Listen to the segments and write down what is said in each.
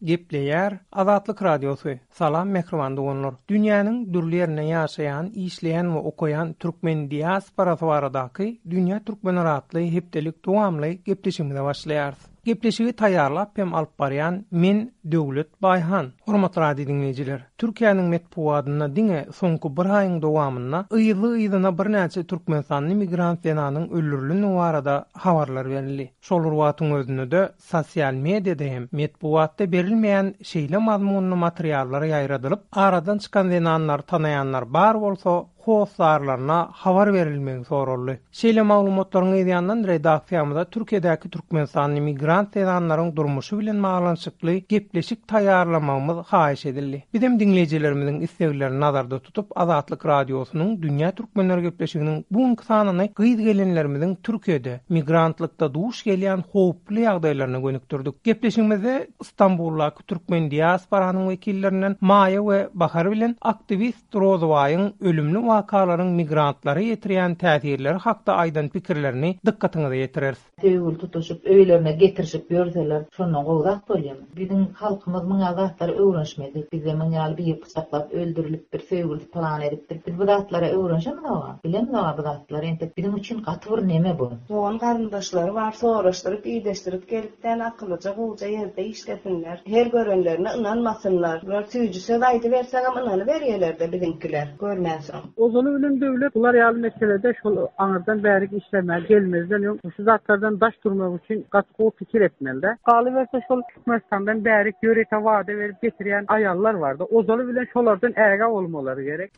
Gepleýär Azatlyk Radiosy. Salam mähriban doganlar. Dünýäniň dürli ýerinde ýaşaýan, işleýän we okaýan türkmen diasporasy baradaky Dünýä Türkmeni Ratly hepdelik dowamly gepleşigimize başlaýarys. Gepleşigi taýýarlap hem alyp barýan men Döwlet Baýhan. Hormatly radio diňleýjiler, Türkiýäniň metbugadynda diňe soňky bir aýyň dowamynda yzly-yzyna birnäçe türkmenistanly migrant zenanyň öldürilendigi barada habarlar berildi. Şol bir wagtyň özünde-de Sosial mediýada hem metbugatda berilmeýän şeýle mazmunly materiallar ýaýradylyp, aradan çykan zenanlary tanaýanlar bar bolsa, hossarlaryna habar berilmegi soraldy. Şeýle maglumatlaryň yzýandan redaksiýamyza Türkiýedäki türkmenistanly migrant zenanlaryň durmuşy bilen baglanyşykly gepleşik taýýarlamagymyz haýyş edildi. Bizem diňleýjilerimiziň isleglerini nazarda tutup Azatlyk Radiosynyň Dünýä Türkmenleri gepleşiginiň bu günki sanyny gyz gelinlerimiziň Türkiýede, migrantlykda duş gelýän howply ýagdaýlaryna gönükdirdik. Gepleşigimizde Stambuldaky türkmen diasporanyň wekillerinden Maýa we Bahar bilen aktiwist Rozybaýyň ölümli wakalaryň migrantlara ýetirýän täsirleri hakda aýdan pikirlerini dykgatyňyza ýetireris. Söýgüli tutuşyp, öýlerine getirişip ýörseler, şondan gowy zat bolýamy? Biziň halkymyz muňa zatlary öwrenişmedi. Bizde muň ýaly biri pyçaklap öldürilipdir, söýgülisi pylan edipdir. Biz bu zatlara öwrenişemizog-a. Bilemizog-a bu zatlary. Entek biziň üçin gaty bir neme bu. Dogan-garyndaşlary bar, soraşdyryp, ideşdirip gelip däl, akylyja, gowja ýerde işlesinler. Her görenlerine ynanmasynlar. Bular süýji söz aýdybersegem ynanyberýeler-de biziňkiler, görmänsoň. Ozaly bilen döwlet bular ýaly meselede şol aňyrdan bärik işlemäge gelmezden öň, şu zatlardan daş durmak üçin gaty gowy pikir etmelidä. Galyberse şol Türkmenistandan bärik ýörite wada berip getirýän aýallar barda, ozaly bilen şolardan ägä bolmalary gerek.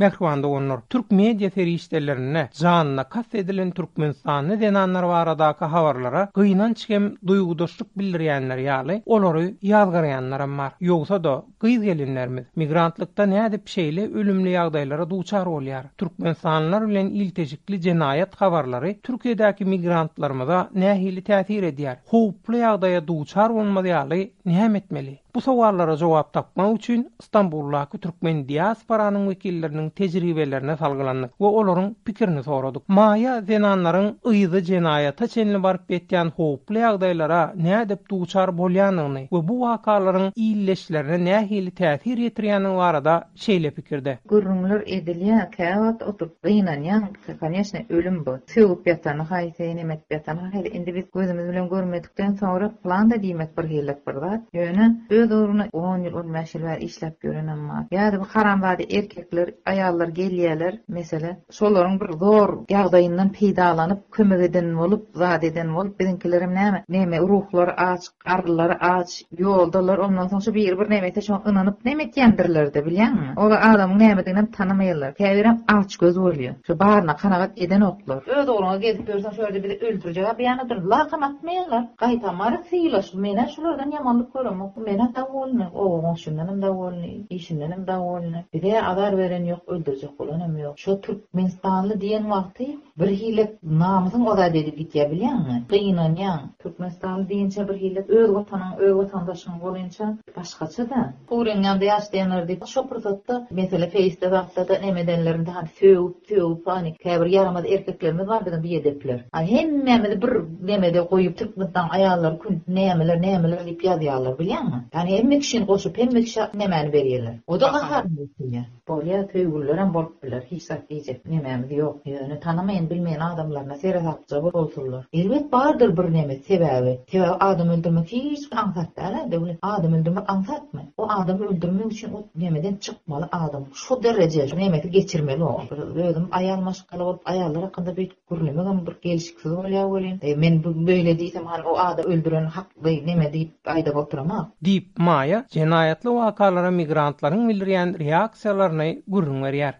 Mähriban doganlar, türk media serişdelerinde janyna kast edilen türkmenistanly zenanlar baradaky habarlara gynanç hem duýgudaşlyk bildirýänler ýaly, olary ýazgarýanlaram bar. Ýogsa-da, gyz-gelinlerimiz migrantlykda nädip şeýle ölümli ýagdaýlara duçar bolýar? Türkmenistanlylar bilen ilteşikli jenaýat habarlary Türkiýedäki migrantlarymyza nähili täsir edýär? Howply ýagdaýa duçar bolmaz ýaly näme etmeli? Bu sowallara jogap tapmak üçin Stambuldaky türkmen diasporanyň wekilleriniň tejribelerine salgylandyk we olaryň pikirini soradyk. Maýa zenanlaryň yzy jenaýata çenli baryp ýetýän howply ýagdaýlara nädip duçar bolýandygyny we bu wakalaryň ildeşlerine nähili täsir ýetirýändigi barada şeýle pikirde. Gürrüňler edilýä käwagt oturyp gynanýaň koneşne ölüm bu sögüp ýatany haýsy neme edip ýatany haýsy indi biz gözümiz bilen görmedikden soňra planda diýmek bir hillek bir zat ýöne öz ugruna on ýyl on bäş ýyl bäri işläp ýörenem bar ýa-da bu haramzada erkekler aýallar gelýäler mesele Şolaryň bir zor ýagdaýyndan peýdalanyp, kömek eden bolup, zat eden bolup, biziňkilerem näme, näme, ruhlary aç, garrylary aç, ýoldalar, ondan soň şu biri bir näme etse, şoňa ynanyp näme etýändirler-de, bilýäňmi? Olar adamyň nämediginem tanamaýarlar. Käbirem açgöz bolýar. Şu baryna kanagat edenoklar. Öz ugruňa gezip ýörseň, şu ýerde bizi öldürjeg-ä biýanadyryn. Lakam atmaýarlar. Gaýtam, Mary syýylaş, men-ä şulardan ýamanlyk göremok. Men-ä dowolny, oba-goňşymdanam dowolny. bolsun, işindenem dowolny, bize azar beren ýok, öldürjek bolanam ýok. Şo türkmenistanly diýen wagty bir hilek namysyň ozady edip gidýär bilýäňmi? Gynanýaň. Türkmenistanly diýençä bir hilek öz watanyň, öz watandaşyň bolynça başgaça-da. Huriniň ýanynda ýaşaýanlar diýip, şo pursatda mesele feýsde zatda-da näme edenlerinde hany sögüp, Tüwi pany käbir ýaramaz erkeklerimiz bardyr indi ýedekler. Aý hemmämizi bir nemede goýup Türkmenistanyň aýallary kün nämeler nämeler diýip ýazýarlar bilýäňmi. Ýani hemme kişini goşup hemme kişä nemäni berýärler. O da gaharyny getirýär. Bolýa söýgülilerem bolup biler hiç zat diýjek nemämiz ýok ýöne tanamaýan bilmeýän adamlaryna seresapja bolsunlar. Elbet bardyr bir neme sebäbi. Sebäbi adam öldürmek hiç bir aňsat dälä Döwlet. Adam öldürmek aňsatmy. O adam öldürmek üçin o nemeden çykmaly adam. Şu dereje şu nemesi geçirmeli oň. Bir özüm aýal maşgala bolup aýallar hakynda beýdip gürlemegem bir gelşiksiz bolýar welin. Men bu beýle diýsem hany o adam öldüren hakly neme diýip aýdap oturama. Diýip, Maýa jenaýatly wakalara migrantlaryň bildirýän reaksiýalaryny gürrüň berýär.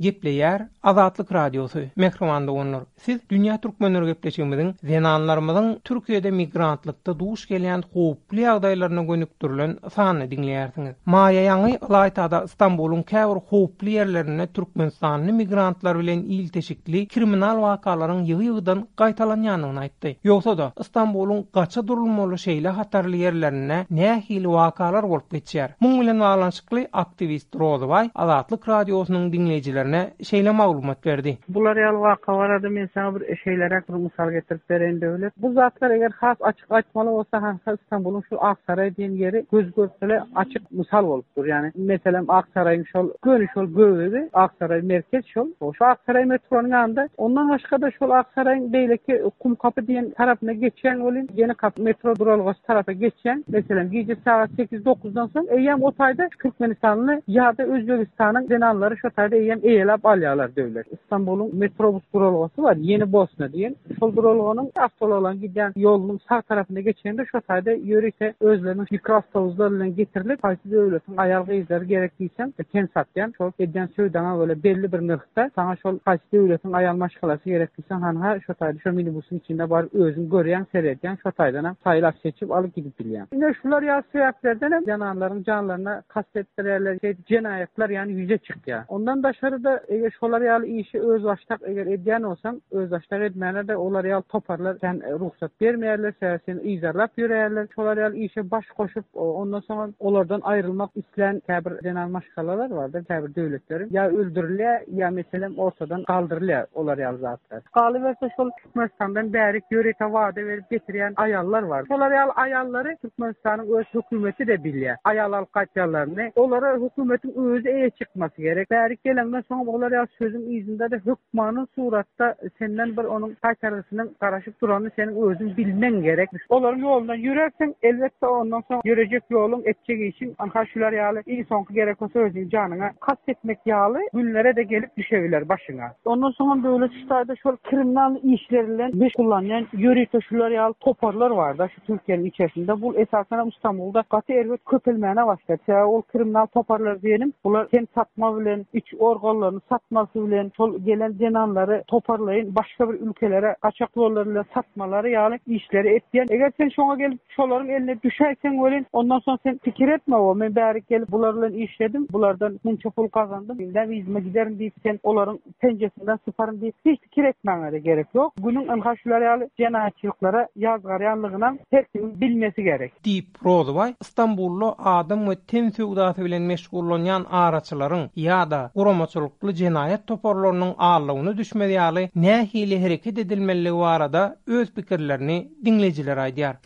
Gepleýär Azatlyk Radiosy, Mähriban doganlar! Siz Dünýä Türkmenleri gepleşigimiziň Zenanlarymyzyň Türkiýede migrantlykda duş gelýän howply ýagdaýlaryna gönükdirilen sanyny diňleýärsiňiz. Maýa ýaňy ylaýta-da Stambulyň käbir howply ýerlerinde türkmenistanly migrantlar bilen ilteşikli kriminal wakalaryň ýygy-ýygydan gaýtalanýandygyny aýtdy. Ýogsa-da, Stambulyň gaça durulmaly şeýle hatarly ýerlerinde nähili wakalar bolup geçýär? Muň bilen baglanyşykly aktiwist Rozybaý Azatlyk Radiosynyň diňleýjilerine şeýle maglumat berdi. Bular ýaly waka barada men saňa bir şeýleräk bir mysal getirip bereýin, Döwlet. Bu zatlar eger has açyk aýtmaly bolsa Hansa Stambulyň şu Aksaraý diýen ýeri göz görtele açyk mysal bolup dur. Ýagny meselem Aksaraýyň şol göni şol göbegi Aksaraý merkez şol. Şu Aksaraý metronyň ýanynda ondan başga-da şol Aksaraýyň beýleki Kumkapy diýen tarapyna geçýäň welin ýene kap metro duralgasy tarapa geçýäň meselem gije sagat sekiz-dokuz Mundan soň eýýäm o taýda türkmenistanly ýa-da özbegistanyň zenanlary şo taýda eýýäm eýeläp alýarlar döwlet. Stambulyň metrobus duralgasy bar, Ýeni Bosna diýen. Şol duralganyň awtoulaglaryň gidýän ýolunyň sag tarapynda geçende şo taýda ýörite özleriniň mikroawtobuslar bilen getirlip, haýsy döwletiň aýal-gyzlary gerek diýseň, ten satýan, şol edýän söwdaňa göle belli bir nyrh. Hä, saňa şol haýsy döwletiň aýal maşgalasy gerek diýseň, hanha, şo taýda şo minibusyň içinde baryp özüň görýäň, seredýäň, şo taýdanam saýlap, seçip alyp gidip bilýäň. Ine, şular ýaly sebäplerden hem zenanlaryň janlaryna kast edip bilýärler, şeýdip jenaýatlar ýany ýüze çykýar. Ondan daşary-da, eger şolar ýaly işi özbaşdak eger edýän bolsaň, özbaşdak edmäne-de olar ýaly toparlar sen rugsat bermeýärler, sebäbi seni yzarlap ýöräýärler. Şolar ýaly işe baş. goşup, ondan soň hem olardan aýrylmak islän käbir zenan maşgalalar bardy, käbir döwletleriň ýa öldürilýär, ýa meselem ortadan galdyrylýar olar ýaly zatlar. Galyberse şol Türkmenistandan bärik ýörite wada berip getirýän aýallar bar. Şolar ýaly aýallary Türkmenistanyň öz hökümeti-de bilýär. Aýal alyp gaýtýanlaryny. Olara hökümetiň özi eýe çykmasy gerek. Bärik geleňden soňam olar ýaly sözüň yzynda-da hökmany suratda senden bir onuň gaýtargysynyň garaşyp. aýdyp durany seniň özüň bilmeň gerek. Olaryň ýolundan ýörersiň, elbetde ondan soň ýörejek ýoluň, etjek işiň anha şular ýaly iň soňky gerek bolsa özüň janyňa kast etmek ýaly günlere-de gelip düşebiler başyňa. Ondan soňam döwlet şu taýda şol kriminalnyý işler bilen meşgullanýan ýörite şular ýaly toparlar barda. Türkiýäniň içersinde bul esasan hem Stambulda gaty erbet köpelmäne başlady. Sebäbi ol kriminal toparlar diýenim bular ten satma bilen, iç organlaryny satmasy bilen, şol gelen zenanlary toparlaýyn başga bir ülkelere gaçak ýollar bilen satmalary ýaly işleri etýän. Eger sen şoňa gelip şolaryň eline düşäýseň welin, ondan soň sen pikir etme, o men bärik gelip bular bilen işledim, bulardan munça pul gazandym, indem yzyma giderin diýip sen olaryň penjesinden syparyn diýip hiç Kir etmäňize gerek ýok. Günüň ynha şular ýaly jenaýatçylyklara ýazgarýanlygynam her kim bilmesi gerek. Diýip, Rozybaý Stambulda adam we ten söwdasy bilen meşgullanýan araçylaryň ýa-da guramaçylykly jenaýat toparlarynyň aldawyna düşmez ýaly nähili hereket edilmeliligi barada öz pikirlerini diňleýjilere aýdýar.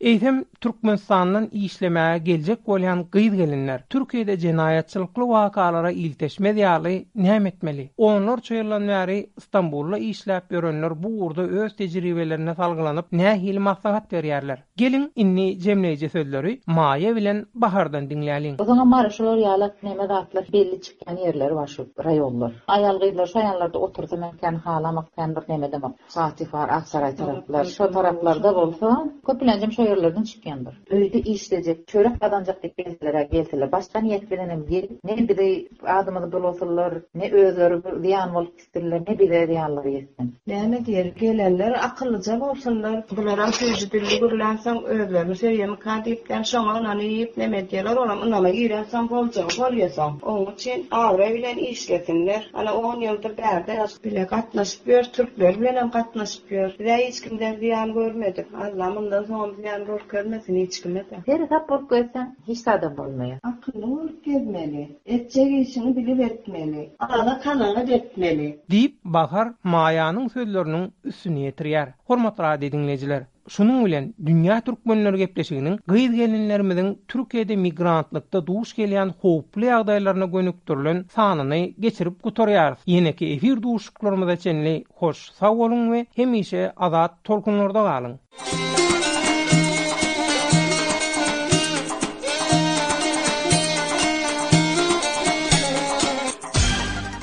Eýsem, Türkmenistandan işlemäge geljek bolýan gyz-gelinler Türkiýede jenaýatçylykly wakalara ilteşmez ýaly näme etmeli? Onlarça ýyldan bäri Stambulda işläp ýörenler bu ugurda öz tejribelerine salgylanyp, nähili maslahat berýärler? Geliň, indi jemleýji sözleri Maýa bilen Bahardan diňläliň. Yzyňa Mary şular ýaly neme zatlar belli çykýan ýerler bar şu raýonlar. Aýal-gyzlar şo ýanlarda otursa men kän halamak kän bir neme edemok. Patyfar, Aksaray taraplar, şo taraplarda bolsa, köplenjem şo ýerlerden çykýandyr. Öýde işlejek, çörek gazanjak diýip gelseler-ä gelseler, başga niýet bilenem gelip, ne bizi adymyzy bulgusynlar, ne özleri bir zyýan bolup gitsinler, ne bize zyýanlary ýetsin. Näme diýeli, gelenler akyllyja bolsunlar. Bularam süýji dilli gürlänsoň, özlerini söýýämikä diýipden, şoňa ynanyp, neme edýärler, olam ynama girensoň, boljagy bolýa soň. Onuň üçin abraý bilen işlesinler. Ana, on ýyldyr bärde. Bile gatnaşyp. Ýör türkler bilenem gatnaşyp ýör. Bizä hiç kimden zyýan görmedi. Allah mundan soňam zyýan gorkezmesin hiç kime-de. Seresap bolup gezseň hiç zadam bolmaýar. Akylly bolup gezmeli. Etjek işiňi bilip etmeli. Aza kanagat etmeli. Diýip, Bahar Maýanyň sözleriniň üstüni ýetirýär. Hormatly radio diňleýjiler, Şunuň bilen, Dünýä türkmenleri gepleşiginiň gyz-gelinlerimiziň Türkiýede migrantlykda duş gelýän howply ýagdaýlaryna gönükdirilen sanyny geçirip gutarýarys. Ýeneki efir duşuşyklarymyza çenli hoş sag boluň we hemişe azat tolkunlarda galyň!